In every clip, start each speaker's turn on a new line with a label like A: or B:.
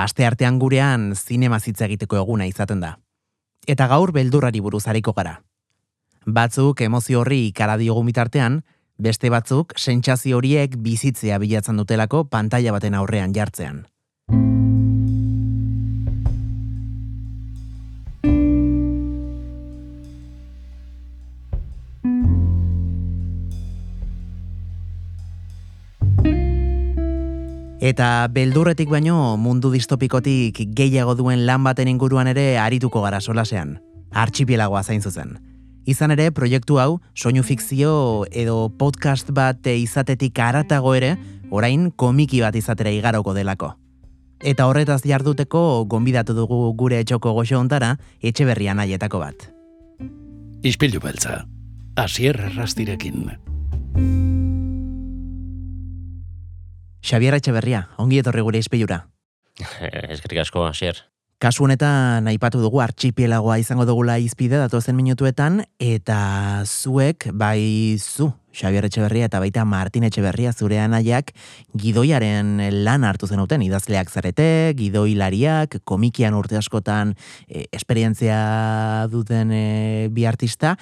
A: Aste artean gurean zinema zitza egiteko eguna izaten da. Eta gaur beldurrari buruz hariko gara. Batzuk emozio horri ikara diogun bitartean, beste batzuk sentsazio horiek bizitzea bilatzen dutelako pantalla baten aurrean jartzean. Eta beldurretik baino mundu distopikotik gehiago duen lan baten inguruan ere arituko gara solasean. Archipielagoa zain zuzen. Izan ere, proiektu hau, soinu fikzio edo podcast bat izatetik aratago ere, orain komiki bat izatera igaroko delako. Eta horretaz jarduteko gonbidatu dugu gure etxoko goxo ontara, etxe berrian aietako bat.
B: Ispilu beltza, asier rastirekin.
A: Xabier Etxeberria, ongi etorri gure izpilura.
C: Eskerrik asko, asier.
A: Kasu honetan aipatu dugu archipielagoa izango dugula izpide datozen minutuetan, eta zuek, bai zu, Xabier Etxeberria eta baita Martin Etxeberria zure anaiak gidoiaren lan hartu zenuten idazleak zarete, gidoilariak, komikian urte askotan e, esperientzia duten e, bi artista.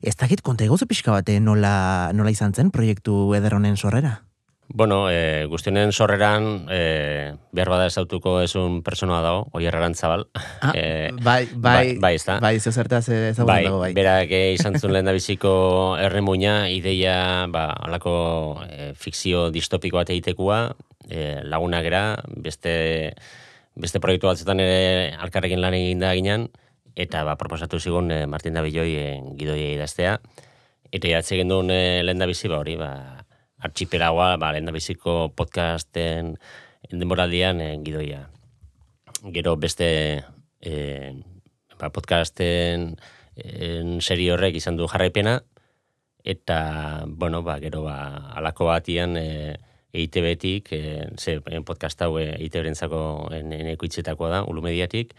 A: Ez dakit konta egozu pixka bate nola, nola izan zen proiektu ederronen sorrera?
C: Bueno, e, guztionen sorreran, e, behar bada ezautuko esun personoa dago, oier zabal.
A: Ah, e, bai, bai,
C: bai, ez da?
A: Bai, zeu zertaz ezagutzen
C: bai,
A: dago, bai.
C: Berak izan zuen lehen da biziko erremuina, ideia, ba, alako e, fikzio distopiko bat egitekoa, e, laguna gera, beste, beste proiektu batzetan ere alkarrekin lan egin da ginen, eta ba, proposatu zigun e, Martin Dabiloi e, gidoia idaztea. Eta jatze gendun e, lehen da bizi, ba, hori, ba, archipelagoa, ba, lehen biziko podcasten denboraldian e, gidoia. Gero beste e, ba, podcasten en serie horrek izan du jarraipena, eta, bueno, ba, gero ba, alako batian e, EITB-tik, e, ze podcast hau EITB-rentzako eneko da, ulu mediatik,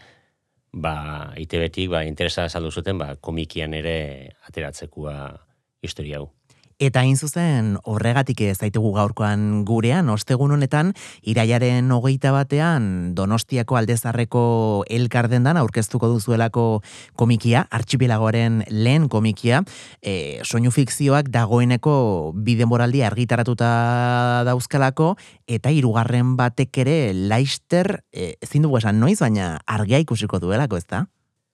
C: ba, EITB-tik ba, interesa saldu zuten ba, komikian ere ateratzekoa historia hau.
A: Eta hain zuzen horregatik ez daitugu gaurkoan gurean, ostegun honetan, iraiaren hogeita batean Donostiako aldezarreko elkardendan aurkeztuko duzuelako komikia, artxipilagoaren lehen komikia, e, soinu fikzioak dagoeneko bide moraldia argitaratuta dauzkalako, eta hirugarren batek ere laister, e, ezin dugu esan noiz, baina argia ikusiko duelako, ez da?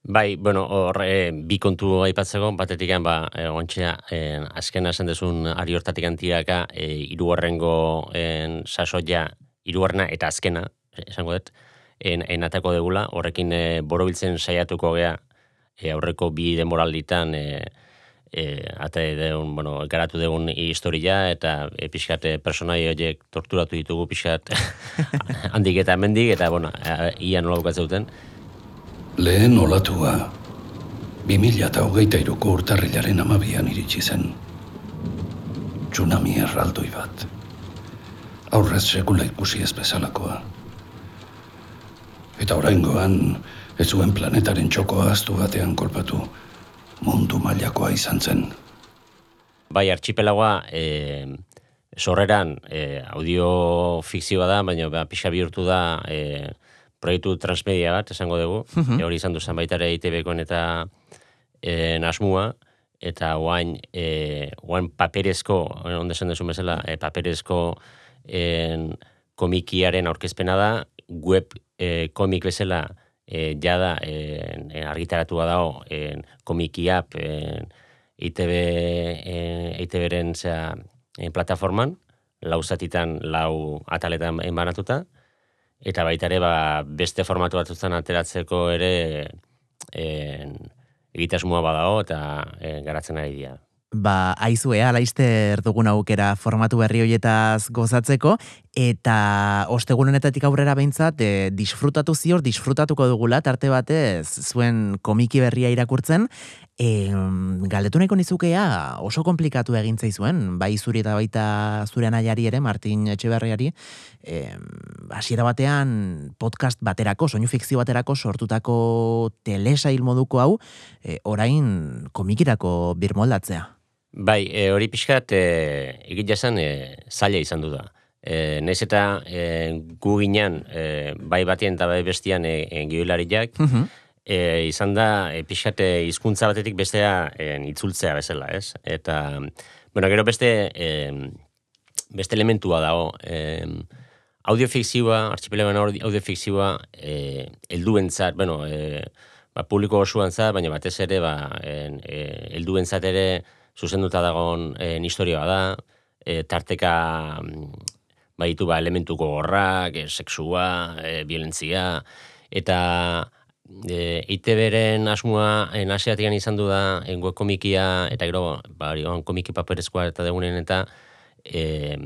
C: Bai, bueno, hor, e, bi kontu aipatzeko, batetik ba, e, ontsia, e, azken esan dezun ari hortatik antiaka, e, irugarrengo en, sasoia, irugarrena eta azkena, esango dut, en, enatako degula, horrekin e, borobiltzen saiatuko gea, e, aurreko bi demoralditan, e, e, ate deun, bueno, garatu degun historia, eta e, pixkat personai horiek torturatu ditugu pixkat handik eta mendik, eta, bueno, ia nola bukatzen
B: Lehen olatua, 2000 eta hogeita iruko urtarrilaren amabian iritsi zen. Tsunami erraldoi bat. Aurrez sekula ikusi ez bezalakoa. Eta oraingoan ez zuen planetaren txokoa aztu batean kolpatu, mundu mailakoa izan zen.
C: Bai, archipelagoa, e, sorreran e, audio fikzioa da, baina ba, pixa bihurtu da, e, proiektu transmedia bat, esango dugu, mm hori izan duzan baita ere ITB-koen eta e, nasmua, eta guain, e, guain paperezko, onde esan duzu mesela, e, paperezko en, komikiaren aurkezpena da, web e, komik bezala e, jada e, argitaratua dago en, komiki app en, ITB, en, ITB-ren plataforman, lau zatitan, lau ataletan enbanatuta, eta baita ere ba, beste formatu batzutan ateratzeko ere en, egitasmoa badago eta en, garatzen ari dira.
A: Ba, aizu, ea, laizter dugun aukera formatu berri hoietaz gozatzeko, eta ostegun honetatik aurrera behintzat, e, disfrutatu zior, disfrutatuko dugula, tarte batez, zuen komiki berria irakurtzen, E, galdetu nahiko nizukea oso komplikatu egin zuen, bai zuri eta baita zure anaiari ere, Martin Etxeberriari, e, hasiera batean podcast baterako, soinu fikzio baterako sortutako telesa moduko hau, e, orain komikirako birmoldatzea.
C: Bai, e, hori pixkat, e, egit jasan, e, zaila izan du da. E, naiz eta e, gu ginen, e, bai batien eta bai bestian e, e, e, izan da, e, pixate hizkuntza batetik bestea e, itzultzea bezala, ez? Eta, bueno, gero beste, e, beste elementua dago, e, audiofikzioa, archipelagoan audiofikzioa, e, elduentzat, bueno, e, ba, publiko osoan zat, baina batez ere, ba, en, e, elduentzat ere, zuzenduta dagoen e, historia da, e, tarteka baitu ba, elementuko gorrak, e, sexua, e, violentzia, eta e, ITB-ren asmoa en izan du da en komikia eta gero ba hori komiki paperezkoa eta degunen eta e,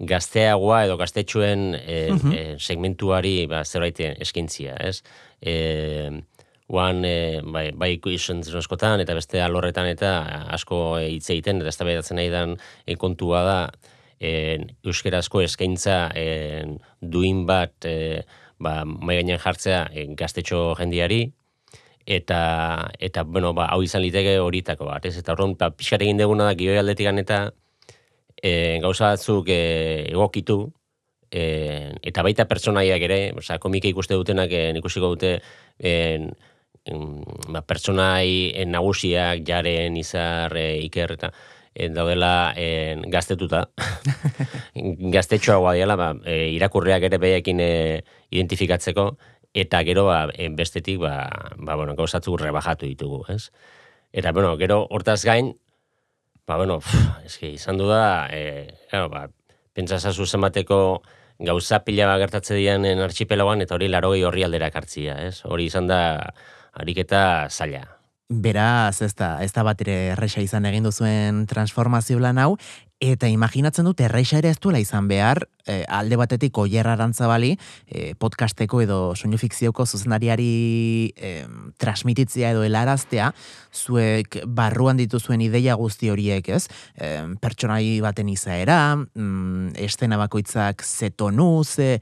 C: gazteagoa edo gaztetxuen e, e, segmentuari ba zerbait eskintzia, ez? E, Oan, e, bai, bai askotan, eta beste alorretan eta asko hitz egiten, eta ez da nahi dan e, kontua da, e, euskerazko eskaintza e, duin bat e, ba, mai gainean jartzea e, gaztetxo jendiari, eta, eta bueno, ba, hau izan liteke horitako bat, ez? Eta horren, ba, pixar egin deguna da, gioi aldetik eta e, gauza batzuk e, egokitu, e, eta baita pertsonaiak ere, oza, komike ikuste dutenak e, ikusiko dute, e, ba, pertsonai e, nagusiak, jaren, izar, e, iker, eta daudela en, gaztetuta. Gaztetxoa guadiala, ba, e, irakurriak ere behekin e, identifikatzeko, eta gero ba, bestetik ba, ba, bueno, gauzatzu rebajatu ditugu, ez? Eta, bueno, gero hortaz gain, ba, bueno, pff, eski, izan du da, e, claro, ba, pentsasazu zenbateko gauza pila gertatze dian en archipelagoan, eta hori larogei horri aldera kartzia, ez? Hori izan da, ariketa zaila.
A: Beraz, ez da, ez da bat ere erresa izan egin duzuen transformazio lan hau, eta imaginatzen dut erresa ere ez duela izan behar, e, alde batetik oier arantzabali, e, podcasteko edo soinu fikzioko zuzendariari e, transmititzea edo helaraztea, zuek barruan dituzuen ideia guzti horiek, ez? E, pertsonai baten izaera, mm, estena bakoitzak ze tonu, ze,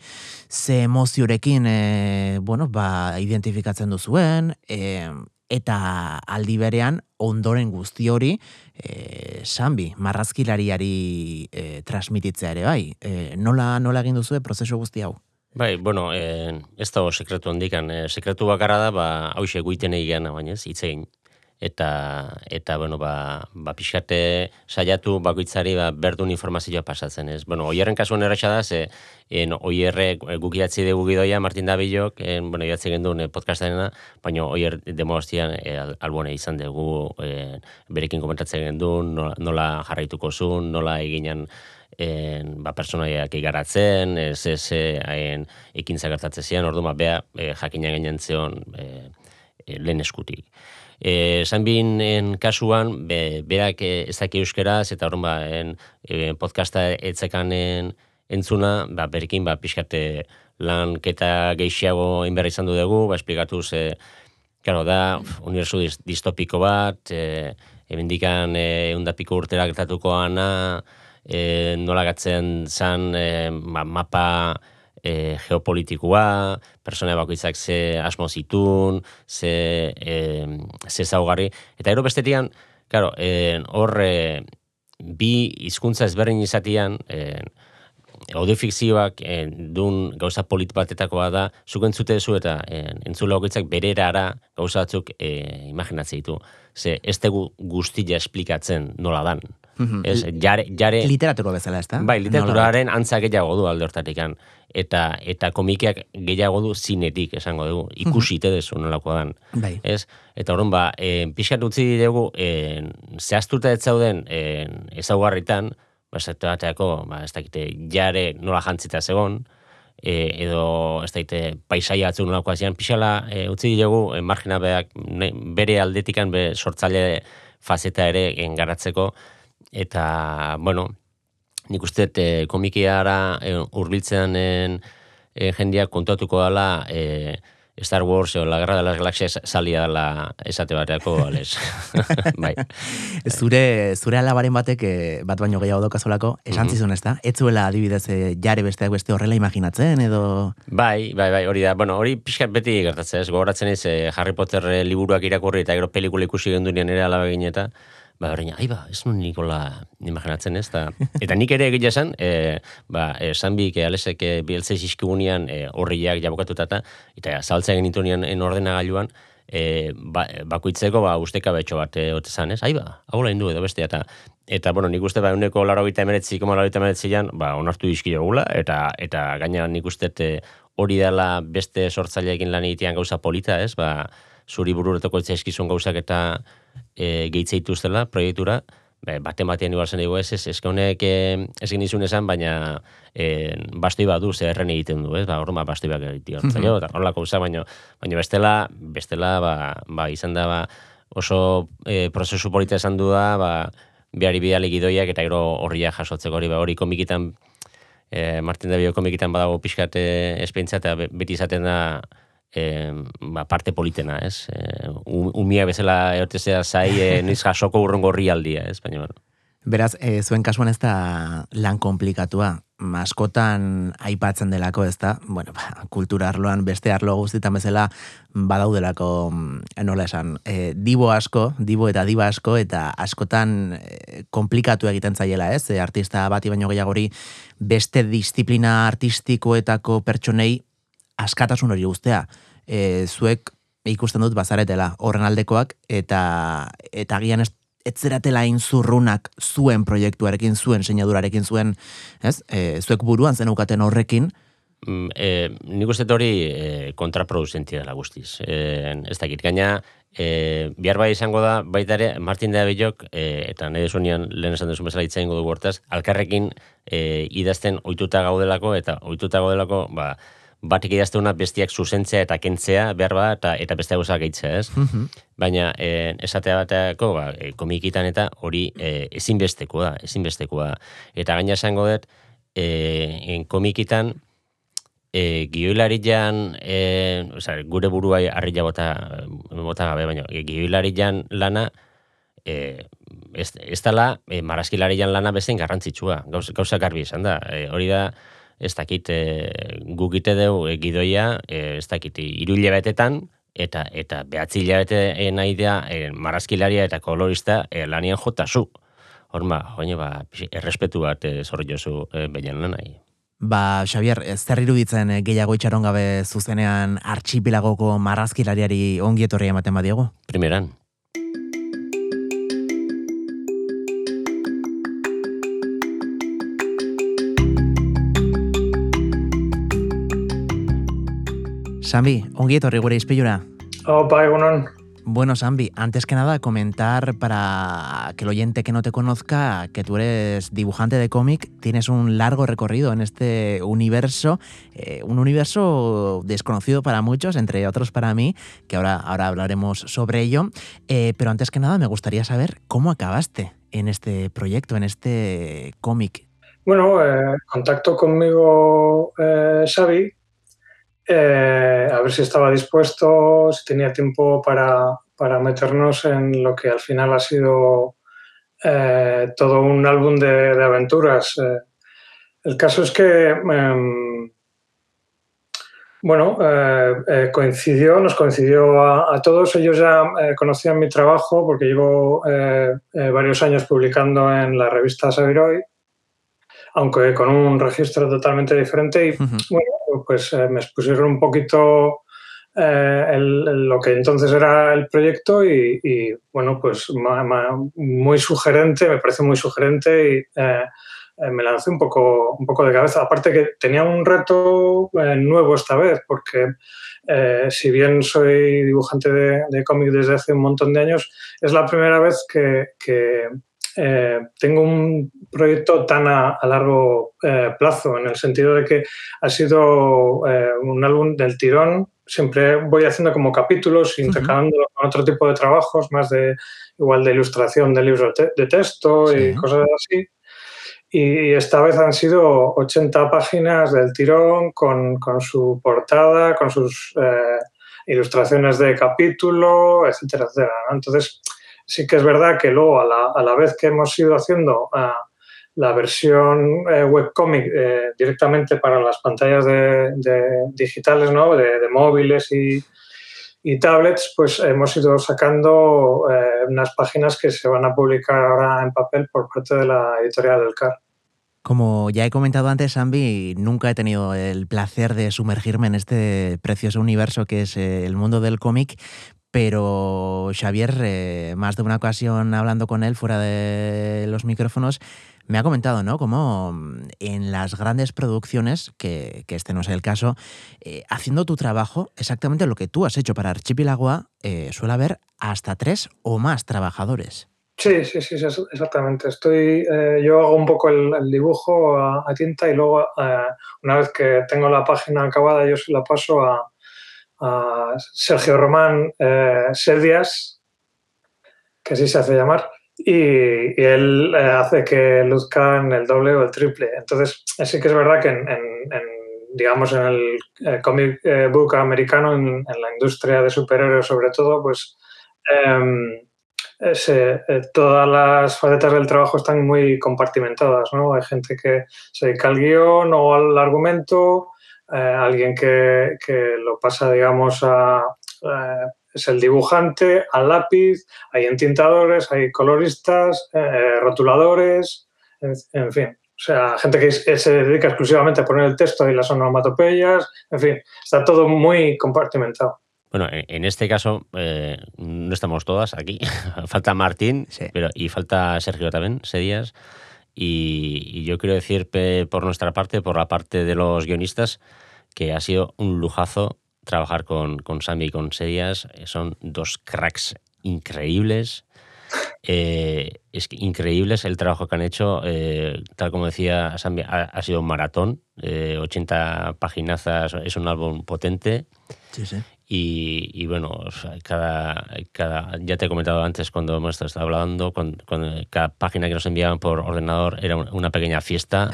A: ze emoziorekin, e, bueno, ba, identifikatzen duzuen, e, eta aldi berean ondoren guzti hori e, sanbi, marrazkilariari e, transmititzea ere bai. E, nola, nola egin duzu prozesu guzti hau?
C: Bai, bueno, e, ez da sekretu handikan. E, sekretu bakarra da, ba, hause guiten egin, baina ez, itzein eta eta bueno ba ba pixate saiatu bakoitzari ba berdun informazioa pasatzen ez bueno oierren kasuan erratsa da ze en oierre gukiatzi dugu gidoia Martin Dabilok en bueno idatzi gendun eh, podcastarena baina oier demostian e, eh, albone izan dugu e, berekin komentatzen gendun nola, nola jarraituko zuen nola eginan en ba personaiak igaratzen ez ez haien ekintza gertatzen zian ordu ba bea e, jakina gainentzeon e, lehen eskutik. E, Sanbinen kasuan, be, berak e, ez daki euskeraz, eta horren ba, en, e, podcasta etzekanen entzuna, ba, berekin, ba, pixkate lanketa gehiago inberra izan du dugu, ba, esplikatu ze, karo, da, unibersu distopiko bat, e, ebendikan e, undapiko urtera gertatuko ana, e, nola gatzen zan, e, ba, mapa, e, geopolitikoa, persona bakoitzak ze asmo zitun, ze, e, ze zaugarri. Eta ero bestetian, claro, hor e, bi hizkuntza ezberdin izatian, e, audiofikzioak e, dun gauza polit batetakoa da, zuk entzute zu eta e, entzula bakoitzak bererara gauza batzuk e, imaginatzen ditu. Ze ez tegu guztia esplikatzen nola dan.
A: Mhm. Ez, jare, jare... Literatura bezala, ez da?
C: Bai, literaturaren antza gehiago du alde hortatikan. Eta, eta komikiak gehiago du zinetik, esango dugu. Ikusi mm dezu nolako dan.
A: Bai.
C: Ez? Eta horren ba, e, pixkat utzi dugu, e, zehaztuta ez zauden e, ezaugarritan, ba, bateako, ba, ez dakite, jare nola jantzita zegon, e, edo ez daite paisaia atzu nolako azian, pixala e, utzi dugu, e, margina beak, bere aldetikan, be, sortzaile fazeta ere engaratzeko, eta, bueno, nik uste e, komikiara e, urbiltzean e, jendeak kontatuko dela e, Star Wars o La Guerra de las Galaxias salia dela esate bateako, ales. bai.
A: Zure, zure alabaren batek, bat baino gehiago dokazolako, esan mm -hmm. ez da? Ez zuela adibidez jare besteak beste horrela imaginatzen, edo...
C: Bai, bai, bai, hori da. Bueno, hori pixkat beti gertatzen ez. Gogoratzen ez, Harry Potter liburuak irakurri eta gero pelikula ikusi gendunean ere alabegin eta ba, horrein, ai ba, ez nun nikola imaginatzen ez, da. eta nik ere egia esan, e, ba, e, zanbik, e, alesek, e, bieltzei zizkigunean, e, horriak jabokatuta eta, saltzen genitunian en ordenagailuan, e, ba, bakoitzeko ba, usteka betxo bat e, otezan, ez? Ai ba, hau lehen du edo beste, eta, eta bueno, nik uste ba, uneko laro gita emeretzi, koma laro gita emeretzi jan, ba, onartu dizkio gula, eta, eta gaina nik uste hori dela beste sortzaileekin lan egitean gauza polita, ez? Ba, zuri bururetako eskizun gauzak eta e, gehitzeitu ustela proiektura, Be, bate batean igual zen ez, ez, ez, honek eh, ez izun esan, baina e, bastoi bat du, zer erren egiten du, ez, ba, bat bastoi bat egiten mm eta horrelako usa, baina, baina bestela, bestela, ba, ba, izan da, ba, oso e, prozesu polita esan du da, ba, behari bidali gidoiak eta gero horriak jasotzeko. Hori, ba, hori komikitan, e, Martin Davio komikitan badago pixkate espentsa, eta beti izaten da, e, ba, parte politena, ez? E, umia bezala eotezea zai, e, niz jasoko urrengo horri ez? Baina, bueno.
A: Beraz, e, zuen kasuan ez da lan komplikatua. Maskotan aipatzen delako ez da, bueno, ba, kultura arloan beste arlo guztietan bezala badaudelako mm, nola esan, e, dibo asko, dibo eta diba asko, eta askotan e, komplikatu egiten zaiela ez, e, artista bati baino gehiagori beste disiplina artistikoetako pertsonei askatasun hori guztea. E, zuek ikusten dut bazaretela horren aldekoak eta eta agian ez etzeratela inzurrunak zuen proiektuarekin, zuen seinadurarekin zuen, ez? E, zuek buruan zenukaten horrekin,
C: Mm, e, nik uste hori e, kontraproduzentia dela guztiz. E, ez dakit, gaina, e, bihar bai izango da, baita ere, Martin de Abellok, e, eta nahi desunian lehen esan desu bezala itzaingo du gortaz, alkarrekin e, idazten oituta gaudelako, eta oituta gaudelako, ba, batik idazte una bestiak zuzentzea eta kentzea, behar ba, eta, eta beste gauza gehitzea, ez? Mhm. Baina, e, esatea bateako, ba, e, komikitan eta hori e, ezinbesteko da, ezinbesteko da. Eta gaina esango dut, e, en komikitan, e, gioilari jan, e, oza, gure buruai harri bota, bota gabe, baina, e, gioilari lana, e, ez, ez dala, e, lana bezen garrantzitsua, gauza, gauza garbi esan da, e, hori da, ez dakit e, gugite deu e, gidoia, e, ez dakit irule betetan, eta eta behatzi hilabete e, nahi da e, marazkilaria eta kolorista e, lanian jota zu. Horma, joine, ba, errespetu bat e, zorri jozu e, behian lanai.
A: Ba, Xavier, zer iruditzen gehiago itxaron gabe zuzenean artxipilagoko marrazkilariari ongi etorri ematen badiago?
C: Primeran.
A: Sambi, ongi etorri gure izpilura.
D: Opa, egunon.
A: Bueno, Sambi, antes que nada, comentar para que el oyente que no te conozca que tú eres dibujante de cómic, tienes un largo recorrido en este universo, eh, un universo desconocido para muchos, entre otros para mí, que ahora, ahora hablaremos sobre ello. Eh, pero antes que nada, me gustaría saber cómo acabaste en este proyecto, en este cómic.
D: Bueno, eh, contacto conmigo Xavi eh, a ver si estaba dispuesto, si tenía tiempo para, para meternos en lo que al final ha sido eh, todo un álbum de, aventuras. Eh, el caso es que, em, bueno, coincidió, nos coincidió a, todos. Ellos ya conocían mi trabajo porque llevo varios años publicando en la revista Sabiroy aunque con un registro totalmente diferente. Y bueno, pues eh, me expusieron un poquito eh, lo que entonces era el proyecto y, bueno, pues muy sugerente, me parece muy sugerente y eh, me lancé un poco, un poco de cabeza. Aparte que tenía un reto nuevo esta vez, porque si bien soy dibujante de, de cómic desde hace un montón de años, es la primera vez que, que eh, tengo un proyecto tan a, largo eh, plazo, en el sentido de que ha sido eh, un álbum del tirón. Siempre voy haciendo como capítulos, intercalándolo con otro tipo de trabajos, más de igual de ilustración de libros de, texto y cosas así. Y esta vez han sido 80 páginas del tirón con, con su portada, con sus ilustraciones de capítulo, etcétera, etcétera. Entonces, sí que es verdad que luego, a la, vez que hemos ido haciendo ah, la versión eh, webcomic eh, directamente para las pantallas de, digitales, ¿no? de, móviles y, y tablets, pues hemos ido sacando eh, unas páginas que se van a publicar ahora en papel por parte de la editorial del CAR.
A: Como ya he comentado antes, Ambi, nunca he tenido el placer de sumergirme en este precioso universo que es eh, el mundo del cómic, pero Xavier, eh, más de una ocasión hablando con él fuera de los micrófonos, me ha comentado, ¿no? Como mm, en las grandes producciones, que, este no es el caso, eh, haciendo tu trabajo, exactamente lo que tú has hecho para Archipelagua, eh, suele haber hasta tres o más trabajadores.
D: Sí, sí, sí, exactamente. Estoy, eh, yo hago un poco el, dibujo a, tinta y luego, una vez que tengo la página acabada, yo se la paso a, Sergio Román eh, Serdias, que así se hace llamar, y, él eh, hace que luzcan el doble o el triple. Entonces, sí que es verdad que en, digamos, en el eh, comic eh, book americano, en, la industria de superhéroes sobre todo, pues em, todas las facetas del trabajo están muy compartimentadas, ¿no? Hay gente que se dedica al guion o al argumento, alguien que, que, lo pasa, digamos, a es el dibujante, al lápiz, hay entintadores, hay coloristas, eh, rotuladores, en, fin. O sea, gente que se dedica exclusivamente a poner el texto y las onomatopeyas, en fin, está todo muy compartimentado.
C: Bueno, en este caso eh, no estamos todas aquí. falta Martín pero, y falta Sergio también, Sedías. Y, yo quiero decir por nuestra parte, por la parte de los guionistas, que ha sido un lujazo trabajar con, con Sammy y con Serias. Eh, son dos cracks increíbles. Eh, es increíbles el trabajo que han hecho. Eh, tal como decía Sammy, ha, sido un maratón. 80 paginazas, es un álbum potente.
A: Sí, sí.
C: Y, bueno, cada, cada, ya te he comentado antes cuando hemos estado hablando, con, cada página que nos enviaban por ordenador era una pequeña fiesta,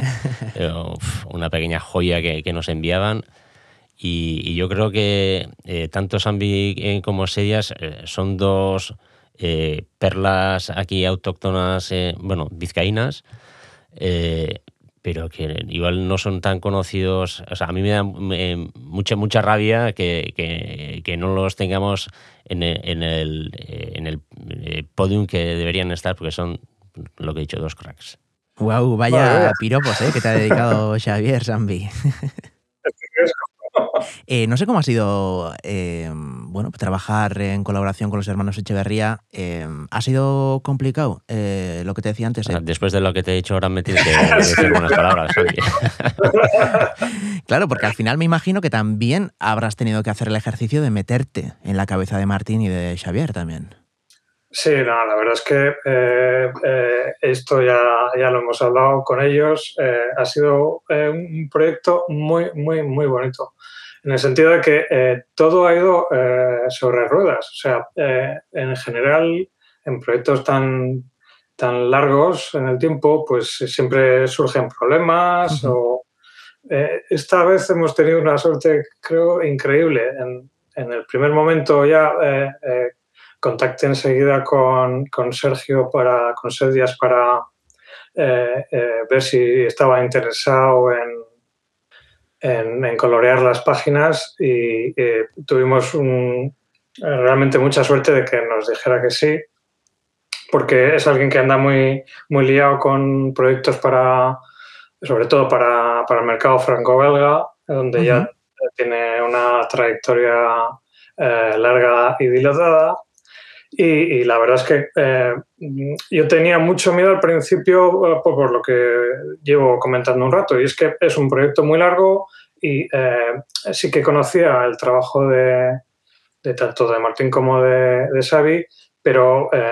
C: una pequeña joya que, que nos enviaban. Y, yo creo que eh, tanto Sambi eh, como Serias eh, son dos perlas aquí autóctonas, bueno, vizcaínas, pero que igual no son tan conocidos. O sea, a mí me da mucha, mucha rabia que, que, no los tengamos en el, en el, en el podium que deberían estar, porque son, lo que he dicho, dos cracks.
A: Wow, vaya piropos ¿eh? que te ha dedicado Xavier Sambi. Eh, no sé cómo ha sido eh, bueno, trabajar en colaboración con los hermanos Echeverría. Eh, ¿Ha sido complicado lo que te decía antes?
C: Después de lo que te he dicho ahora me tienes que decir buenas palabras.
A: claro, porque al final me imagino que también habrás tenido que hacer el ejercicio de meterte en la cabeza de Martín y de Xavier también.
D: Sí, no, la verdad es que esto ya, ya lo hemos hablado con ellos. ha sido un proyecto muy, muy, muy bonito en el sentido de que eh, todo ha ido eh, sobre ruedas. O sea, eh, en general, en proyectos tan, tan largos en el tiempo, pues siempre surgen problemas o... esta vez hemos tenido una suerte, creo, increíble. En, el primer momento ya contacté enseguida con, con, Sergio, para, con Serdias, para ver si estaba interesado en en, colorear las páginas y eh, tuvimos realmente mucha suerte de que nos dijera que sí, porque es alguien que anda muy, muy liado con proyectos para, sobre todo para, para el mercado franco-belga, donde ya tiene una trayectoria eh, larga y dilatada. Y, la verdad es que eh, yo tenía mucho miedo al principio por, por, lo que llevo comentando un rato, y es que es un proyecto muy largo, y eh, sí que conocía el trabajo de, tanto de Martín como de, de Xavi, pero eh,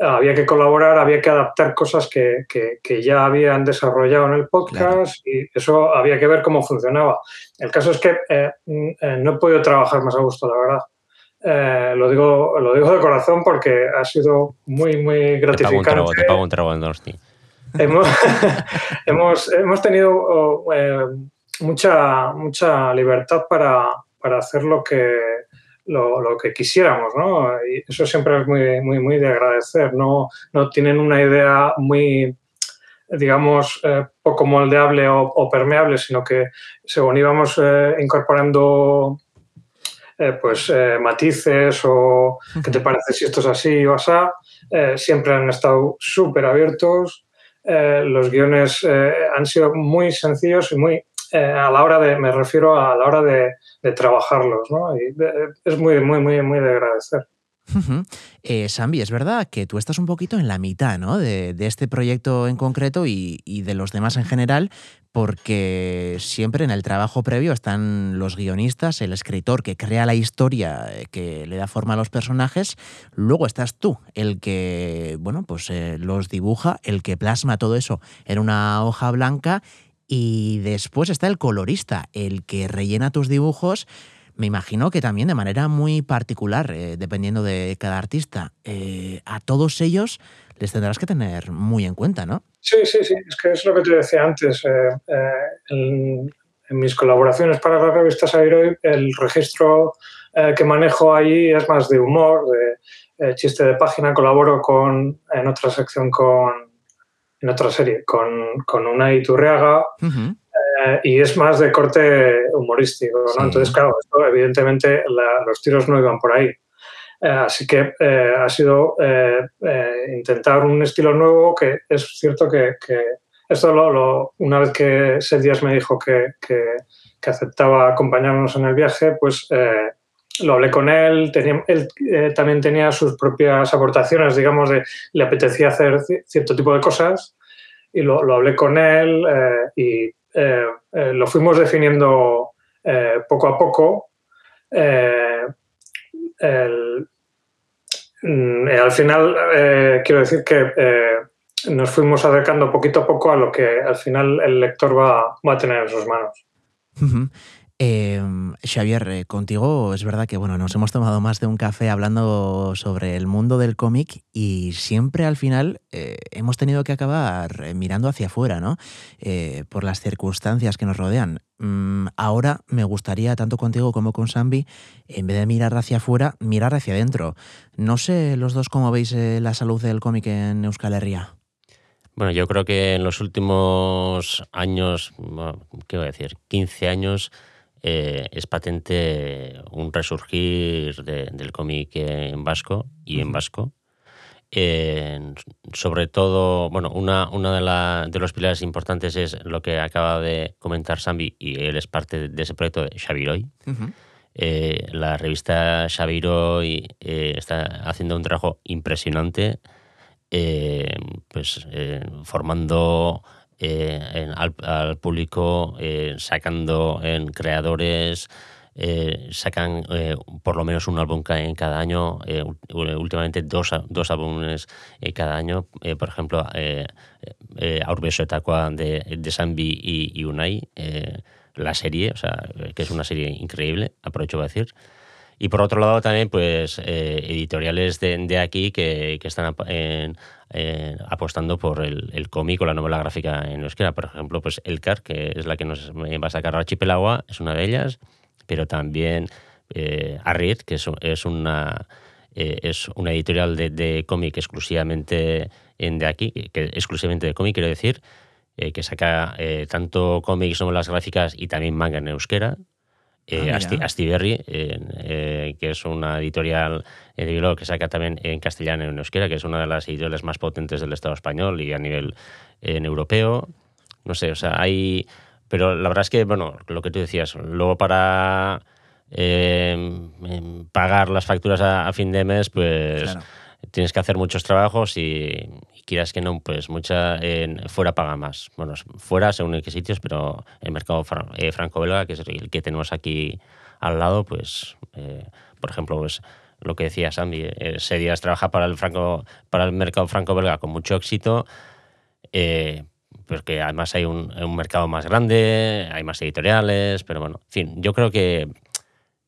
D: había que colaborar, había que adaptar cosas que, ya habían desarrollado en el podcast y eso había que ver cómo funcionaba. El caso es que eh, no he podido trabajar más a gusto, la verdad. Lo, digo, lo digo de corazón porque ha sido muy, muy gratificante.
C: Te pago un trago, te
D: hemos, hemos, hemos, tenido oh, mucha, mucha libertad para, para hacer lo que, lo, lo, que quisiéramos, ¿no? Y eso siempre es muy, muy, muy de agradecer. No, no tienen una idea muy, digamos, eh, poco moldeable o, permeable, sino que según íbamos eh, incorporando pues matices o qué te parece si esto es así o asá. siempre han estado súper abiertos. los guiones han sido muy sencillos y muy a la hora de, me refiero a la hora de, de trabajarlos, ¿no? Y es muy, muy, muy, muy de agradecer.
A: Eh, Sambi, es verdad que tú estás un poquito en la mitad ¿no? de, este proyecto en concreto y, de los demás en general, porque siempre en el trabajo previo están los guionistas, el escritor que crea la historia, eh, que le da forma a los personajes, luego estás tú, el que bueno, pues, eh, los dibuja, el que plasma todo eso en una hoja blanca y después está el colorista, el que rellena tus dibujos me imagino que también de manera muy particular, eh, dependiendo de cada artista. A todos ellos les tendrás que tener muy en cuenta, ¿no?
D: Sí, sí, sí. Es que es lo que te decía antes. Eh, en, mis colaboraciones para la revista Sabiroy, el registro que manejo ahí es más de humor, de chiste de página. Colaboro con, en otra sección con, en otra serie, con, con una Iturriaga. Eh, y es más de corte humorístico, ¿no? Entonces, claro, evidentemente los tiros no iban por ahí. Eh, así que eh, ha sido intentar un estilo nuevo que es cierto que, esto lo, una vez que Díaz me dijo que, que, aceptaba acompañarnos en el viaje, pues lo hablé con él, tenía, él también tenía sus propias aportaciones, digamos, de le apetecía hacer cierto tipo de cosas y lo, lo hablé con él y eh, eh, lo fuimos definiendo eh, poco a poco. Mm, al final, quiero decir que nos fuimos acercando poquito a poco a lo que al final el lector va, va a tener en sus manos.
A: Eh, Xavier, eh, contigo es verdad que bueno, nos hemos tomado más de un café hablando sobre el mundo del cómic y siempre al final eh, hemos tenido que acabar eh, mirando hacia afuera, ¿no? por las circunstancias que nos rodean. Mm, ahora me gustaría, tanto contigo como con Sambi, en vez de mirar hacia afuera, mirar hacia adentro. No sé los dos cómo veis la salud del cómic en Euskal Herria.
C: Bueno, yo creo que en los últimos años, ¿qué voy a decir? 15 años, eh, es patente un resurgir del cómic en vasco y en vasco. sobre todo, bueno, una, una de, los pilares importantes es lo que acaba de comentar Sambi, y él es parte de ese proyecto de Xaviroy. Eh, la revista Xaviroy eh, está haciendo un trabajo impresionante, pues formando eh, al, público, eh, sacando en creadores, eh, sacan por lo menos un álbum en cada año, últimamente dos, dos álbumes cada año, por ejemplo, eh, Aurbeso Etaqua de, de Sambi y, Unai, la serie, o sea, que es una serie increíble, aprovecho para decir. Y por otro lado también, pues, editoriales de, de, aquí que, que están en, eh, apostando por el, cómic o la novela gráfica en euskera. Por ejemplo, pues Elcar, que es la que nos va a sacar Archipelagua, es una de ellas, pero también eh, que es, una... Eh, es una editorial de, de cómic exclusivamente en de aquí, que, exclusivamente de cómic, quiero decir, eh, que saca tanto cómics, novelas gráficas y también manga en euskera. Eh, ah, Astiberri, eh, que es una editorial de libro que saca también en castellano y en euskera, que es una de las editoriales más potentes del Estado español y a nivel en europeo. No sé, o sea, hay... Pero la verdad es que, bueno, lo que tú decías, luego para em, pagar las facturas a, fin de mes, pues tienes que hacer muchos trabajos y, quieras que no, pues mucha fuera paga más. Bueno, fuera según en qué sitios, pero el mercado eh, franco-belga, que es el que tenemos aquí al lado, pues, eh, por ejemplo, pues lo que decía Sandy, eh, Serias trabaja para el, franco, para el mercado franco-belga con mucho éxito, eh, porque además hay un, mercado más grande, hay más editoriales, pero bueno, en fin, yo creo que,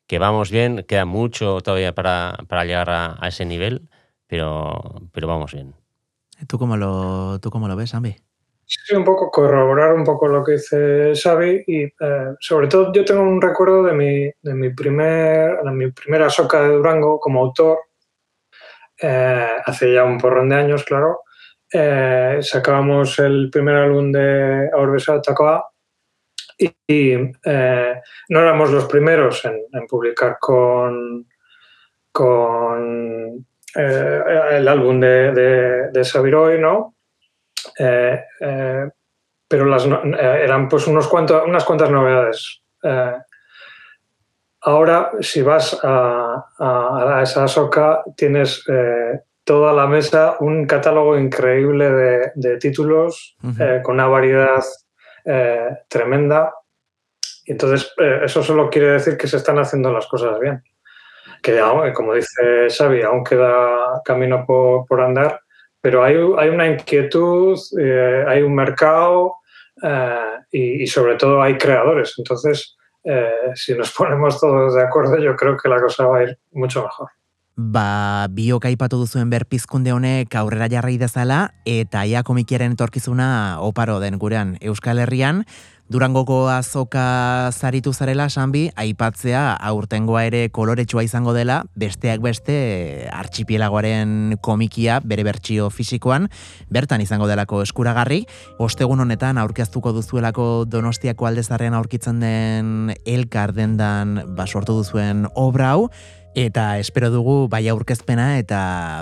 C: que vamos bien, queda mucho todavía para, para llegar a, a ese nivel, pero, pero vamos bien.
A: ¿Tú cómo lo, tú cómo lo ves, Ambi?
D: Sí, un poco corroborar un poco lo que dice Xavi y eh, sobre todo yo tengo un recuerdo de mi, de mi, primer, de mi primera soca de Durango como autor, eh, hace ya un porrón de años, claro. Eh, sacábamos el primer álbum de Aurbesa Tacoa y, eh, no éramos los primeros en, publicar con, con eh, el álbum de, de, de Sabiroy, ¿no? Eh, pero las, eran pues unos cuantos, unas cuantas novedades. ahora, si vas a, a, esa soca, tienes toda la mesa un catálogo increíble de, títulos con una variedad eh, tremenda. Y entonces, eh, eso solo quiere decir que se están haciendo las cosas bien. Que, como dice Xavi, aún queda camino por, andar, pero hay, hay, una inquietud, eh, hay un mercado y, y, sobre todo hay creadores. Entonces, si nos ponemos todos de acuerdo, yo creo que la cosa va a ir mucho mejor.
A: Ba, biok aipatu duzuen berpizkunde honek aurrera jarri dezala eta ia komikiaren etorkizuna oparo den gurean Euskal Herrian. Durangoko azoka zaritu zarela, Sanbi, aipatzea aurtengoa ere koloretsua izango dela, besteak beste artxipielagoaren komikia bere bertsio fisikoan, bertan izango delako eskuragarri. Ostegun honetan aurkeztuko duzuelako donostiako aldezarrean aurkitzen den elkar dendan basortu duzuen obra hau, Eta espero dugu bai aurkezpena eta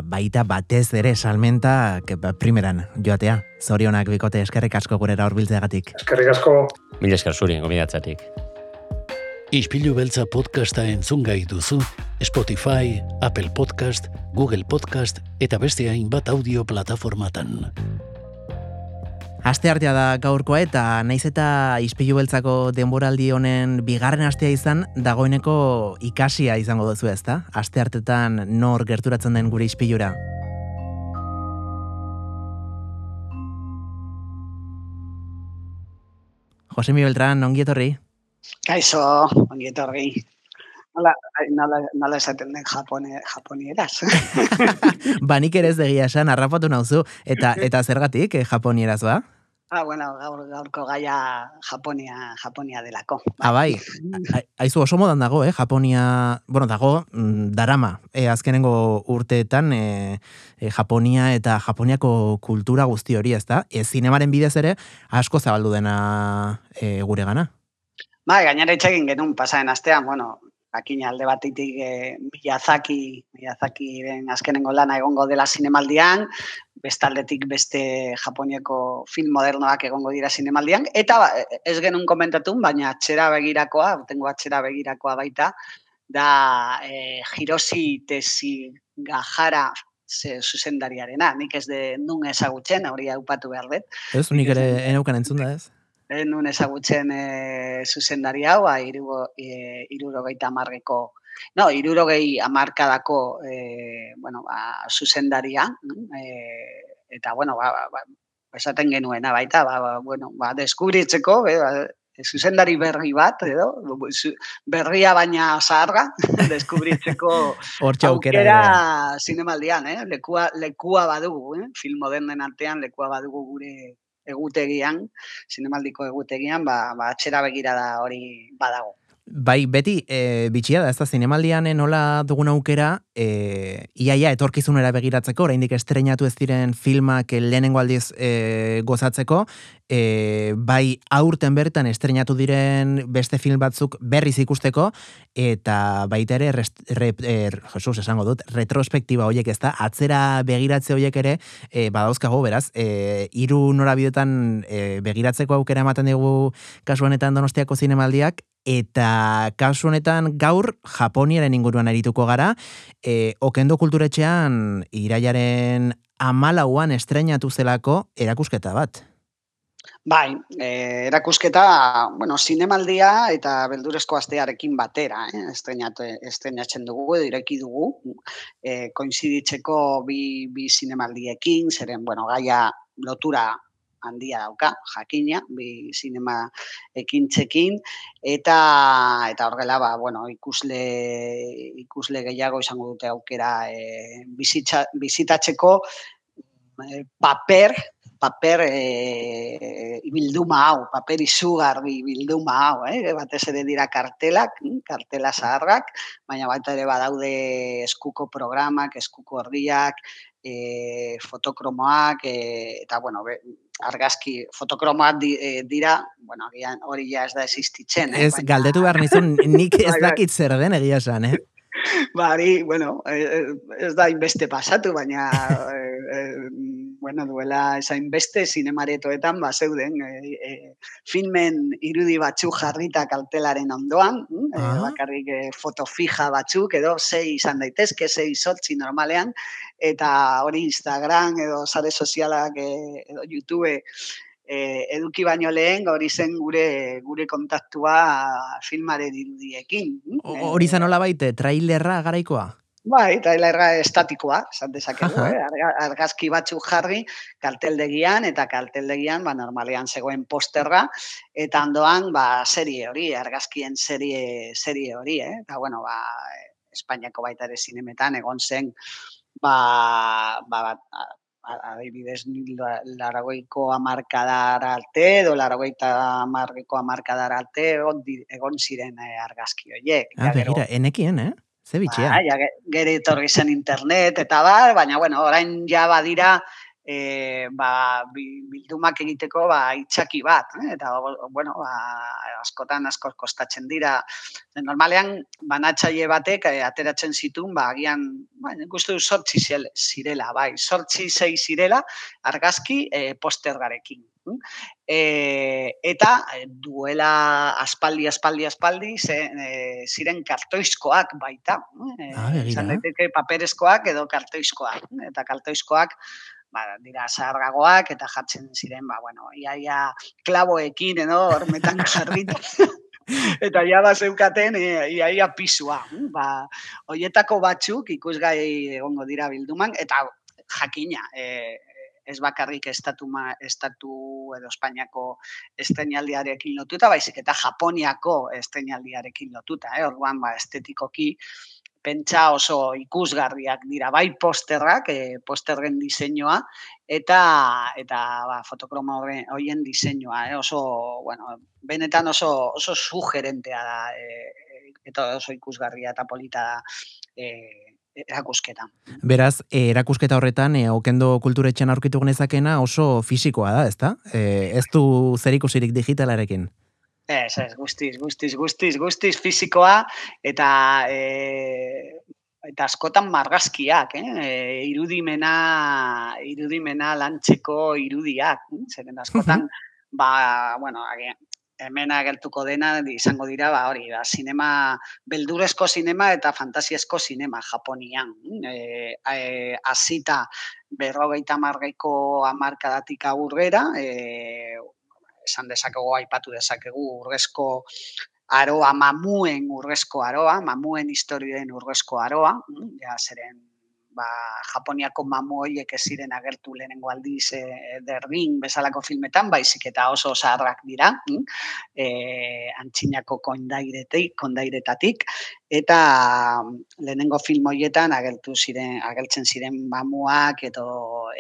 A: baita batez ere salmenta ba, primeran joatea. Zorionak bikote eskerrik asko gurera horbiltzeagatik.
D: Eskerrik asko.
C: Mil esker zuri, gomidatzatik.
B: Ispilu beltza podcasta entzun gai duzu, Spotify, Apple Podcast, Google Podcast eta beste hainbat audio plataformatan.
A: Aste artea da gaurkoa eta naiz eta izpilu beltzako denboraldi honen bigarren astea izan dagoeneko ikasia izango duzu ezta? Aste artetan nor gerturatzen den gure izpilura? Josemi Beltran, ongi etorri?
E: Kaixo, ongi etorri. Nola, nola, nola esaten den japone, japonieraz.
A: ba, nik ere ez degia esan, harrapatu nauzu, eta, eta zergatik, eh, japonieraz ba?
E: Ah, bueno, gaur, gaurko gaia Japonia, Japonia delako.
A: Ah, bai. Aizu oso modan dago, eh? Japonia, bueno, dago, mm, darama. E, azkenengo urteetan, e, e, Japonia eta Japoniako kultura guzti hori, ez da? E, zinemaren bidez ere, asko zabaldu dena e, gure gana.
E: Bai, gainera itxegin genuen pasaren astean, bueno, jakin alde batetik e, Miyazaki, Miyazaki den azkenengo lana egongo dela zinemaldian, bestaldetik beste Japoniako film modernoak egongo dira zinemaldian, eta ba, ez genuen komentatu, baina atxera begirakoa, tengo atxera begirakoa baita, da e, Hiroshi Tesi Gajara ze, zuzendariarena, nik ez de nun ezagutzen, hori haupatu behar dut.
A: Ez, nik ere enaukan entzun da ez?
E: Nun ezagutzen e, zuzendari hau, ba, e, irurogeita marreko No, irurogei amarkadako e, bueno, ba, zuzendaria, e, eta, bueno, ba, ba, ba, esaten genuena baita, ba, ba, bueno, ba, deskubritzeko, e, ba, zuzendari berri bat, edo, berria baina zaharra, deskubritzeko
A: aukera
E: zinemaldian, eh? lekua, lekua badugu, eh? film modernen artean lekua badugu gure egutegian, zinemaldiko egutegian, ba, ba, atxera begira da hori badago.
A: Bai, beti, e, bitxia da, ez da, zinemaldian nola dugun aukera, e, iaia etorkizunera begiratzeko, oraindik estrenatu ez diren filmak lehenengo aldiz e, gozatzeko, e, bai aurten bertan estrenatu diren beste film batzuk berriz ikusteko, eta baita ere, rest, re, er, Jesus, esango dut, retrospektiba horiek ez da, atzera begiratze horiek ere, e, badauzkago, beraz, e, iru norabidetan e, begiratzeko aukera ematen dugu kasuanetan donostiako zinemaldiak, eta kasu honetan gaur Japoniaren inguruan arituko gara, e, okendo kulturetxean iraiaren amalauan estrenatu zelako erakusketa bat.
E: Bai, e, erakusketa, bueno, zinemaldia eta beldurezko astearekin batera, eh, estrenatzen dugu, ireki dugu, e, koinziditzeko bi, bi zinemaldiekin, zeren, bueno, gaia lotura handia dauka, jakina, bi sinema ekintzekin, eta eta horrela, ba, bueno, ikusle, ikusle gehiago izango dute aukera e, bizitatzeko e, paper, paper e, bilduma hau, paper izugarri bilduma hau, eh? batez ere dira kartelak, hm, kartela zaharrak, baina baita ere badaude eskuko programak, eskuko ordiak, e, fotokromoak, e, eta bueno, be, argazki fotokromoak di, e, dira, bueno, agian hori ja ez da existitzen.
A: Eh? Ez, baina... galdetu behar nizun, nik ez bai, bai. dakit zer den egia esan, eh?
E: Bari, bueno, ez da inbeste pasatu, baina bueno, duela esain beste sinemaretoetan ba zeuden e, e, filmen irudi batzu jarrita kaltelaren ondoan, uh -huh. e, bakarrik e, foto fija batzuk edo sei izan daitezke, sei sortzi normalean eta hori Instagram edo sare sozialak edo YouTube e, eduki baino lehen hori zen gure gure kontaktua filmaren irudiekin.
A: Hori zen hola baite, trailerra garaikoa?
E: Bai, eta estatikoa, esan dezakegu, eh? argazki batzuk jarri karteldegian, eta karteldegian, ba, normalean zegoen posterra, eta ondoan, ba, serie hori, argazkien serie, serie hori, eh? eta, bueno, ba, Espainiako baita ere zinemetan, egon zen, ba, ba, adibidez, laragoiko amarkadar arte, edo laragoita amargeko amarkadar arte, egon ziren eh, argazki horiek.
A: Ah, begira, enekien, eh? Ze bitxea. Ba,
E: ja, gero etorri zen internet eta bar, baina bueno, orain ja badira e, ba, bildumak egiteko ba, itxaki bat. Eh? Eta, bueno, ba, askotan asko kostatzen dira. Normalean, banatzaile batek eh, ateratzen zitun, ba, agian, ba, guztu sortzi zirela, bai, sortzi zei zirela, argazki e, postergarekin. E, eta eh, duela aspaldi, aspaldi, aspaldi, ze, e, ziren kartoizkoak baita. E, ah, Zan daiteke paperezkoak edo kartoizkoak. Eta kartoizkoak ba, dira zaharragoak eta jartzen ziren, ba, bueno, iaia klaboekin edo hormetan jarrit. eta ja da zeukaten iaia ia pisua. Ba, hoietako batzuk ikusgai egongo dira bilduman, eta jakina, e, ez bakarrik estatu, ma, estatu edo Espainiako estenialdiarekin lotuta, baizik eta Japoniako estenialdiarekin lotuta. Eh? Orduan, ba, estetikoki, pentsa oso ikusgarriak dira, bai posterrak, e, posterren diseinua, eta eta ba, fotokromo horien diseinua, eh? oso, bueno, benetan oso, oso sugerentea da, e, eta oso ikusgarria eta polita da, e, erakusketa.
A: Beraz, e, erakusketa horretan, e, okendo kulturetxan aurkitu genezakena oso fisikoa da, ezta? E, ez du zer ikusirik digitalarekin?
E: Ez, ez, guztiz, guztiz, guztiz, guztiz fisikoa, eta e, eta askotan margazkiak, eh? E, irudimena, irudimena lantzeko irudiak, zeren askotan, ba, bueno, hemen agertuko dena izango dira ba hori da sinema beldurezko sinema eta fantasiezko sinema Japonian. Eh e, asita berrogeita margeko hamarkadatik aurrera eh esan dezakegu aipatu dezakegu urrezko aroa mamuen urrezko aroa mamuen historien urrezko aroa ja zeren ba, Japoniako mamu horiek ez ziren agertu lehenengo aldiz e, derdin bezalako filmetan, baizik eta oso zaharrak dira, e, antxinako kondairetik, kondairetatik, eta lehenengo film horietan agertu ziren, agertzen ziren mamuak, edo,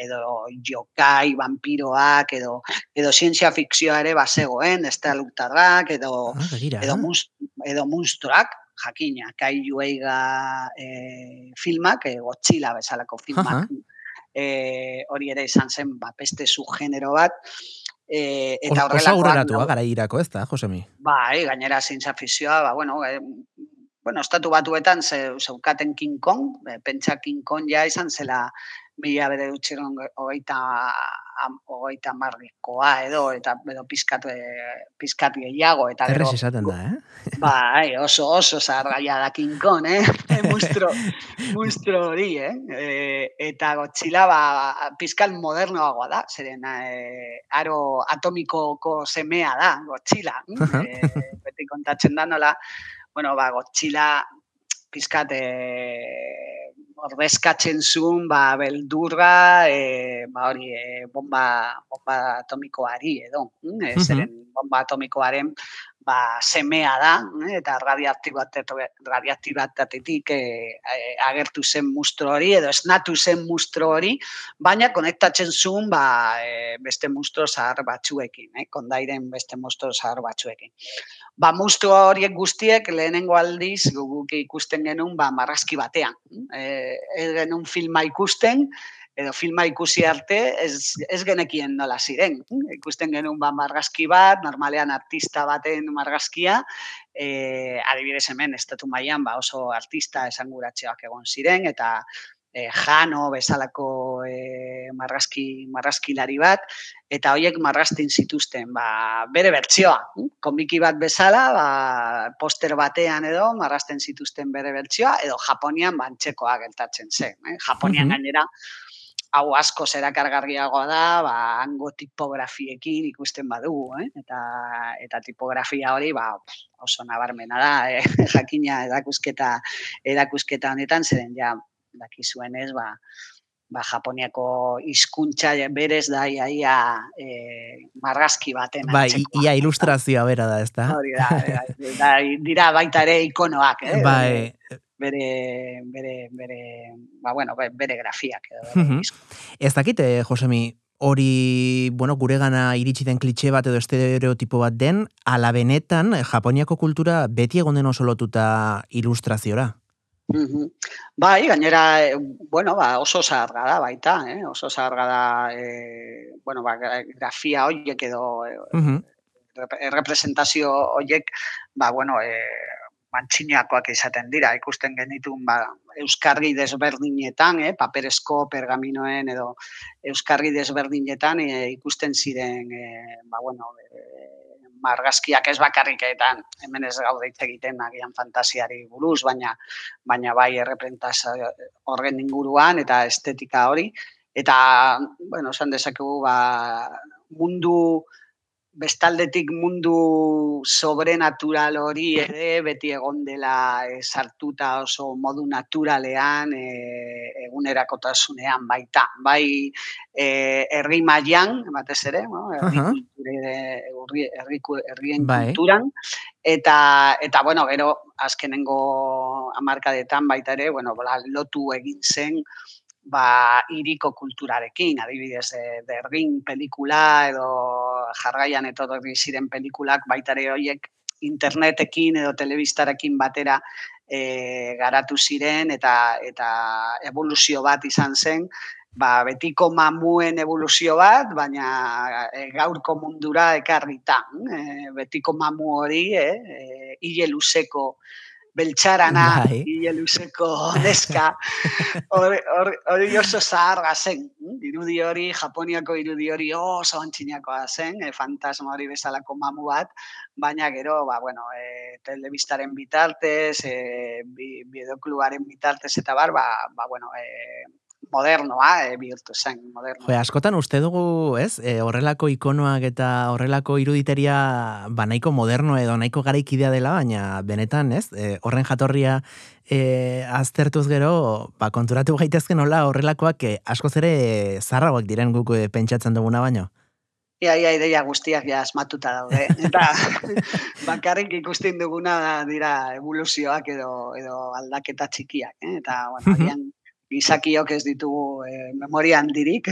E: edo jokai, vampiroak, edo, edo zientzia fikzioa ere bazegoen, da edo, ah, edo, edo monstruak, jakina, kai jueiga e, filmak, e, gotxila bezalako filmak, e, hori ere izan zen, ba, peste zu genero bat,
A: e, eta horrela... Osa aurreratu, no? gara irako, ez da, Josemi?
E: Bai, gainera zintza ba, bueno, e, bueno, estatu batuetan ze, zeukaten King Kong, e, pentsa King Kong ja izan zela mila bere dutxeron hogeita hogeita marrikoa edo eta edo pizkatu pizkatu gehiago eta
A: gero esaten da, eh?
E: Bai, oso oso zarraia da kinkon, eh? Monstro, monstro hori, eh? E, eta Godzilla ba pizkal modernoagoa da, zeren eh, aro atomikoko semea da Godzilla, eh? beti kontatzen da nola, bueno, ba Godzilla pizkat eh ordezkatzen zuen ba, beldurra e, ba, hori, e, bomba, bomba atomikoari edo. Mm? E, zeren bomba atomikoaren ba, semea da, eh, eta radiaktibatatetik e, agertu zen mustro hori, edo esnatu zen mustro hori, baina konektatzen zuen ba, e, beste mustro zahar batzuekin, eh, kondairen beste mustro zahar batzuekin. Ba, mustro horiek guztiek lehenengo aldiz guguk ikusten genuen ba, marrazki batean. E, ez genuen filma ikusten, edo filma ikusi arte ez, ez genekien nola ziren. Ikusten genuen ba margazki bat, normalean artista baten margazkia, e, adibidez hemen, estatu mailan ba oso artista esanguratxeak egon ziren, eta e, jano bezalako e, marrazki, marrazkilari bat, eta horiek marraztin zituzten ba, bere bertsioa. Komiki bat bezala, ba, poster batean edo, marrazten zituzten bere bertsioa, edo Japonian bantxekoa geltatzen zen. Eh? Japonian gainera, hau asko zerakargarriagoa da, ba, hango tipografiekin ikusten badugu, eh? eta, eta tipografia hori ba, oso nabarmena da, eh? jakina edakusketa, edakusketa honetan, zeren ja, dakizuen ez, ba, ba, Japoniako hizkuntza berez da ia, ia e, margazki baten.
A: Bai, ia ilustrazioa bera da, ez da?
E: Hori da, da, dira baita ere ikonoak, eh?
A: Bai,
E: bere, bere, bere, ba, bueno, bere grafiak. Edo,
A: Ez dakite, Josemi, hori, bueno, gure gana iritsi den klitxe bat edo estereotipo bat den, ala benetan, Japoniako kultura beti egon den oso lotuta ilustraziora?
E: Bai, gainera, eh, bueno, ba, oso zaharga da baita, eh? oso zaharga da, eh, bueno, ba, grafia horiek edo uh representazio horiek, ba, bueno, eh, mantxinakoak izaten dira, ikusten genitun ba, euskarri desberdinetan, eh, paperezko pergaminoen edo euskarri desberdinetan eh, ikusten ziren eh, ba, bueno, eh, margazkiak ez bakarriketan, hemen ez gaude egiten agian fantasiari buruz, baina baina bai errepresentazio horren inguruan eta estetika hori. Eta, bueno, esan dezakegu, ba, mundu bestaldetik mundu sobrenatural hori ere beti egon dela e, sartuta oso modu naturalean e, egunerakotasunean baita. Bai e, herri mailan batez ere, no? herri uh -huh. herrien bai. kulturan eta eta bueno, gero azkenengo hamarkadetan baita ere, bueno, lotu egin zen ba, iriko kulturarekin, adibidez, de, de Ring pelikula edo jarraian etorri ziren pelikulak baitare horiek internetekin edo telebistarekin batera e, garatu ziren eta eta evoluzio bat izan zen, ba, betiko mamuen evoluzio bat, baina e, gaurko mundura ekarrita. E, betiko mamu hori, e, e, hile luzeko beltxarana, bai. luzeko neska, hori oso zaharra zen. Irudi hori, Japoniako irudi hori oso antxinakoa zen, e, fantasma hori bezalako mamu bat, baina gero, ba, bueno, e, telebistaren bitartez, e, bideokluaren bitartez eta bar, ba, ba bueno, e, modernoa e, bihurtu zen, modernoa.
A: Jo, askotan uste dugu, ez, e, horrelako ikonoak eta horrelako iruditeria ba nahiko moderno edo nahiko garaikidea dela, baina benetan, ez, e, horren jatorria e, aztertuz gero, ba, konturatu gaitezken hola horrelakoak e, askoz ere zarragoak diren guk e, pentsatzen duguna baino.
E: Ia, ia, ideia guztiak ja asmatuta daude. Eta bakarrik ikusten duguna dira evoluzioak edo, edo aldaketa txikiak. Eh? Eta, bueno, gizakiok ez ditugu e, memoria handirik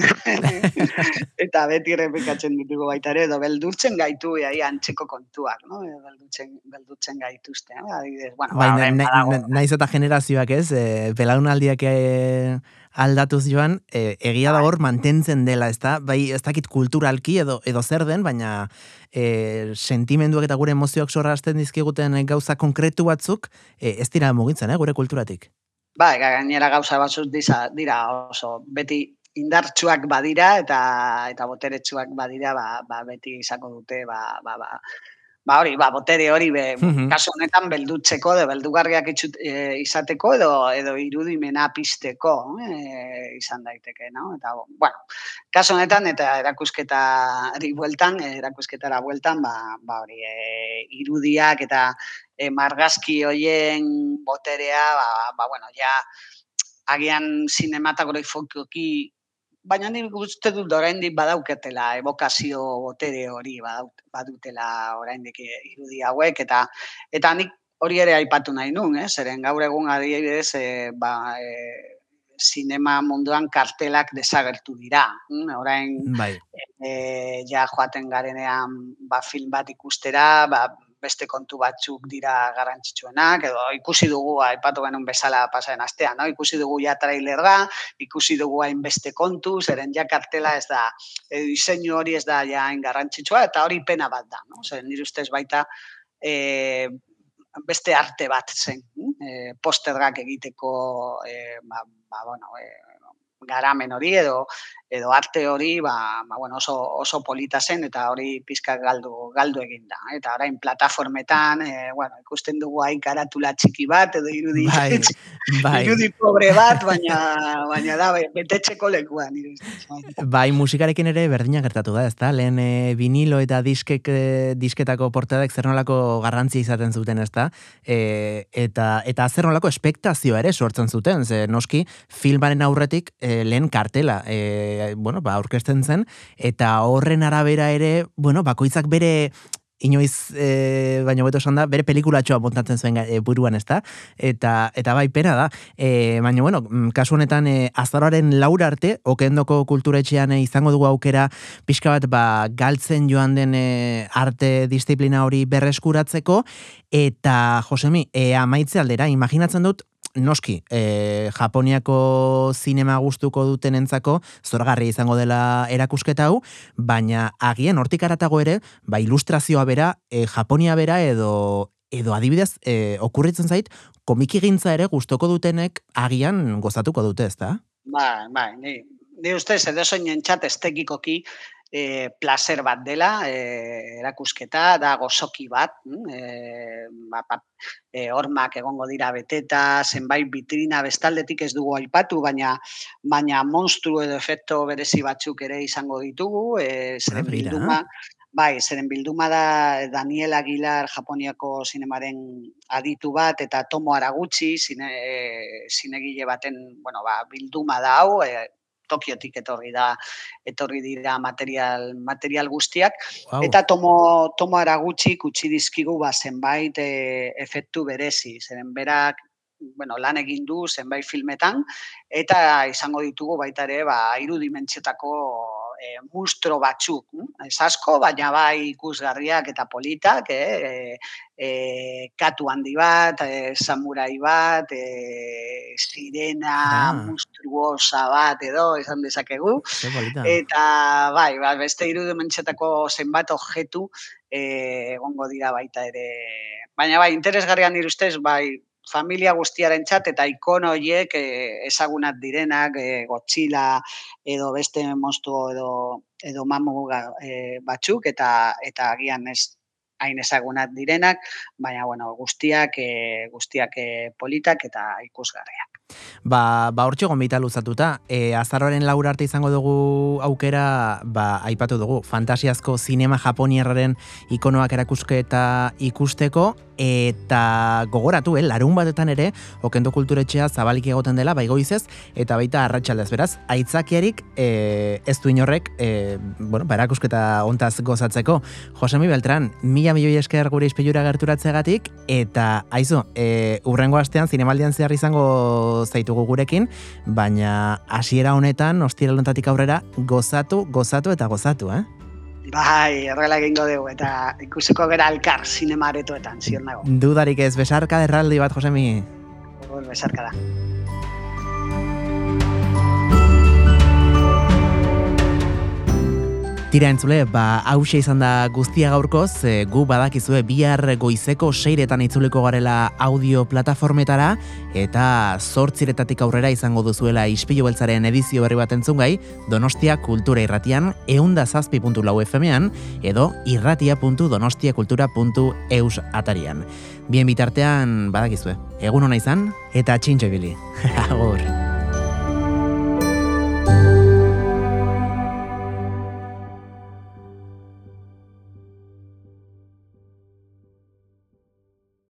E: eta beti errepikatzen ditugu baita ere edo beldurtzen gaitu ja antzeko kontuak, no? Edo beldurtzen beldurtzen gaituzte, eh? Adibidez, bueno,
A: bai, ba, naiz eta generazioak, ez? Eh, belaunaldiak eh, aldatuz joan, eh, egia da bai. hor mantentzen dela, ezta? Bai, ez dakit kulturalki edo edo zer den, baina eh, sentimenduak eta gure emozioak sorrarazten dizkiguten gauza konkretu batzuk, eh, ez dira mugitzen, eh, gure kulturatik.
E: Ba, gainera gauza batzuk dira oso beti indartsuak badira eta eta boteretsuak badira, ba, ba beti izango dute, ba, ba, ba, ba hori, ba, botere hori, be, kasu honetan beldutzeko, edo beldugarriak itxut, e, izateko, edo, edo irudimena pisteko, e, izan daiteke, no? Eta, bueno, kasu honetan, eta erakusketa bueltan, erakusketara bueltan, ba, ba hori, e, irudiak eta e, margazki hoien boterea, ba, ba, bueno, ja, agian sinematagorik fokoki baina nik uste dut oraindik badauketela evokazio botere hori badutela oraindik irudi hauek eta eta nik hori ere aipatu nahi nun, eh? zeren gaur egun adibidez e, ba, e, sinema munduan kartelak desagertu dira. Mm, orain bai. e, ja joaten garenean ba, film bat ikustera, ba, beste kontu batzuk dira garrantzitsuenak, edo ikusi dugu, aipatu genuen bezala pasaren astean, no? ikusi dugu ja trailer da, ikusi dugu hain beste kontu, zeren ja kartela ez da, e, diseinu hori ez da ja garrantzitsua, eta hori pena bat da, no? zeren nire ustez baita, e, beste arte bat zen, e, posterrak egiteko, e, ba, ba, bueno, e, garamen hori edo edo arte hori ba, ba, bueno, oso, oso polita zen eta hori pizka galdu galdu egin da. Eta orain plataformetan, e, bueno, ikusten dugu hain karatula txiki bat edo irudi, bai, bai. irudi pobre bat, baina, baina da, betetxeko lekuan.
A: Bai, musikarekin ere berdina gertatu da, ezta? Lehen e, vinilo eta diskek, e, disketako portadek zer nolako garrantzia izaten zuten, ezta? E, eta, eta zer nolako espektazioa ere sortzen zuten, ze noski filmaren aurretik e, lehen kartela e, bueno, ba, aurkezten zen, eta horren arabera ere, bueno, bakoitzak bere inoiz, e, baina beto esan da, bere pelikulatxoa montatzen zuen e, buruan, ez da? Eta, eta bai, pena da. E, baina, bueno, mm, kasu honetan, e, azararen laura arte, okendoko kulturetxean e, izango dugu aukera, pixka bat, ba, galtzen joan den e, arte disiplina hori berreskuratzeko, eta, Josemi, e, amaitze aldera, imaginatzen dut, noski, e, Japoniako zinema gustuko duten entzako, zoragarri izango dela erakusketa hau, baina agian hortik aratago ere, ba, ilustrazioa bera, e, Japonia bera edo edo adibidez, e, okurritzen zait, komiki gintza ere gustoko dutenek agian gozatuko dute, ez da?
E: Ba, ba, ni, ni ustez, edo soin entzat estekikoki, e, placer bat dela, e, erakusketa, da gozoki bat, e, ba, e, ormak egongo dira beteta, zenbait vitrina bestaldetik ez dugu aipatu, baina baina monstru edo efekto berezi batzuk ere izango ditugu, e, zeren bilduma, bai, zeren bilduma da Daniel Aguilar Japoniako sinemaren aditu bat, eta Tomo Aragutxi, zine, zinegile baten, bueno, ba, bilduma da hau, e, Tokiotik etorri da etorri dira material material guztiak. Eta tomo tomo ara gutxi utzi dizkigu ba zenbait e, efektu berezi. Zeren berak bueno, lan egin du zenbait filmetan eta izango ditugu baita ere ba hiru dimentsiotako e, mustro batzuk, ez asko, baina bai ikusgarriak eta politak, eh? e, katu handi bat, e, samurai bat, e, sirena, ah. mustruosa bat edo, esan dezakegu. Eta bai, ba, beste irudu mentxetako zenbat objektu egongo dira baita ere. Baina bai, interesgarrian irustez, bai, familia guztiaren txat eta ikono horiek e, ezagunat direnak, e, gotxila edo beste monstu edo, edo mamu e, batzuk eta eta agian ez hain ezagunat direnak, baina bueno, guztiak e, guztiak e, politak eta ikusgarriak.
A: Ba, ba hortxe gombita luzatuta, e, azaroaren laura arte izango dugu aukera, ba, aipatu dugu, fantasiazko zinema japoniarraren ikonoak erakuske eta ikusteko, eta gogoratu, eh, larun batetan ere, okendo kulturetxea zabalik egoten dela, bai goizez, eta baita arratsaldez beraz, aitzakiarik e, ez du inorrek, e, bueno, ba, erakusketa ontaz gozatzeko. Josemi Beltran, mila milioi esker gure izpilura gerturatzegatik, eta aizu, e, urrengo astean, zinemaldian zehar izango zaitugu gurekin, baina hasiera honetan, ostira aurrera, gozatu, gozatu eta gozatu, eh?
E: Bai, errela egingo dugu, eta ikusiko gera alkar zinemaretoetan, zion nago.
A: Dudarik ez, besarka erraldi bat, Josemi.
E: Besarka da.
A: Tira entzule, ba, hause izan da guztia gaurkoz, e, gu badakizue bihar goizeko seiretan itzuliko garela audio plataformetara, eta zortziretatik aurrera izango duzuela ispilu beltzaren edizio berri bat entzungai, donostia kultura irratian, eunda zazpi.lau FM-ean, edo irratia.donostiakultura.eus atarian. Bien bitartean, badakizue, egun hona izan, eta txintxo ibili. Agur.